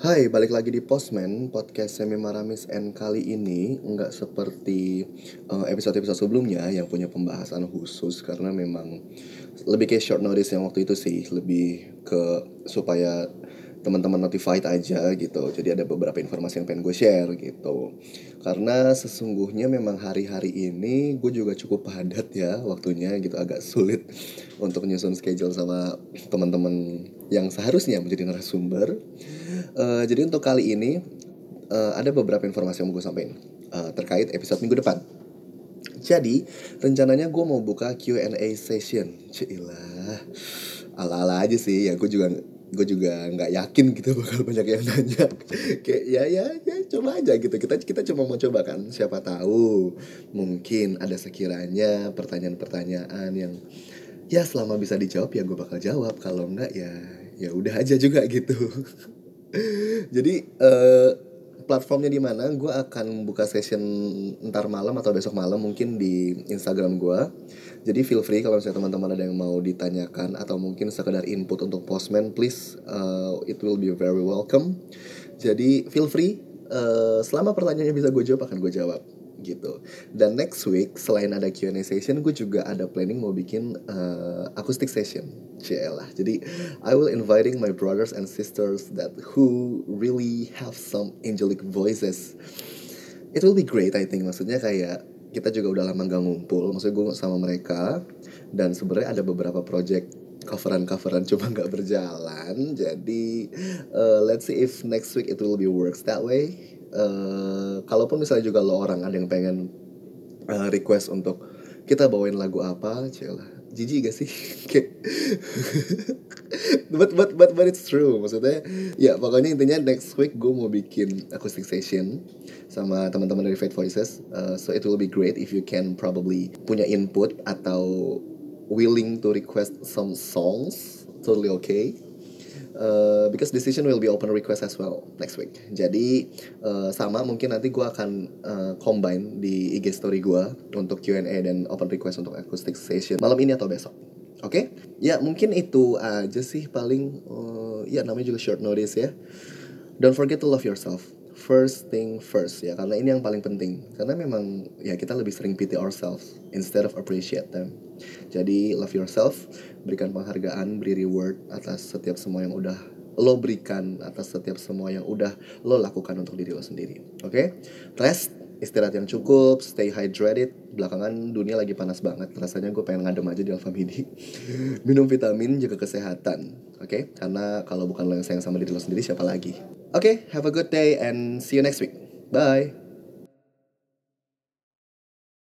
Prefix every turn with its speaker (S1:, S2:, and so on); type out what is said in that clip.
S1: Hai, balik lagi di Postman, podcast Semi Maramis and kali ini nggak seperti uh, episode-episode sebelumnya yang punya pembahasan khusus karena memang lebih kayak short notice yang waktu itu sih, lebih ke supaya teman-teman notified aja gitu. Jadi ada beberapa informasi yang pengen gue share gitu. Karena sesungguhnya memang hari-hari ini gue juga cukup padat ya waktunya gitu agak sulit untuk nyusun schedule sama teman-teman yang seharusnya menjadi narasumber. Uh, jadi untuk kali ini uh, ada beberapa informasi yang mau gue sampaikan uh, terkait episode minggu depan. Jadi rencananya gue mau buka Q&A session. Cilah, aja sih ya gue juga gue juga nggak yakin gitu bakal banyak yang nanya. Kayak ya ya ya coba aja gitu. Kita kita cuma mau coba kan siapa tahu mungkin ada sekiranya pertanyaan-pertanyaan yang ya selama bisa dijawab ya gue bakal jawab. Kalau enggak ya ya udah aja juga gitu. Jadi uh, platformnya di mana gue akan buka session ntar malam atau besok malam mungkin di Instagram gue jadi feel free kalau misalnya teman-teman ada yang mau ditanyakan atau mungkin sekedar input untuk postman please uh, it will be very welcome. Jadi feel free uh, selama pertanyaannya bisa gue jawab akan gue jawab gitu. Dan next week selain ada Q&A session, gue juga ada planning mau bikin uh, acoustic session. Cielah. Jadi I will inviting my brothers and sisters that who really have some angelic voices. It will be great I think. Maksudnya kayak kita juga udah lama gak ngumpul. Maksudnya gue sama mereka dan sebenarnya ada beberapa project coveran-coveran cuma nggak berjalan. Jadi uh, let's see if next week it will be works that way. Uh, kalaupun misalnya juga lo orang ada yang pengen uh, request untuk kita bawain lagu apa celah jijik gak sih? But but but but it's true. Maksudnya ya pokoknya intinya next week gue mau bikin acoustic session sama teman-teman dari Fate Voices. Uh, so it will be great if you can probably punya input atau willing to request some songs, totally okay. Uh, because decision will be open request as well next week. Jadi uh, sama mungkin nanti gue akan uh, combine di IG story gue untuk Q&A dan open request untuk acoustic session malam ini atau besok. Oke, okay? ya mungkin itu aja sih paling uh, ya namanya juga short notice ya. Don't forget to love yourself. First thing first ya. Karena ini yang paling penting. Karena memang ya kita lebih sering pity ourselves instead of appreciate them. Jadi love yourself berikan penghargaan beri reward atas setiap semua yang udah lo berikan atas setiap semua yang udah lo lakukan untuk diri lo sendiri. Oke? Okay? rest istirahat yang cukup, stay hydrated. Belakangan dunia lagi panas banget, rasanya gue pengen ngadem aja di Alfamidi. Minum vitamin, jaga kesehatan, oke? Okay? Karena kalau bukan lo yang sayang sama diri lo sendiri, siapa lagi? Oke, okay, have a good day and see you next week. Bye.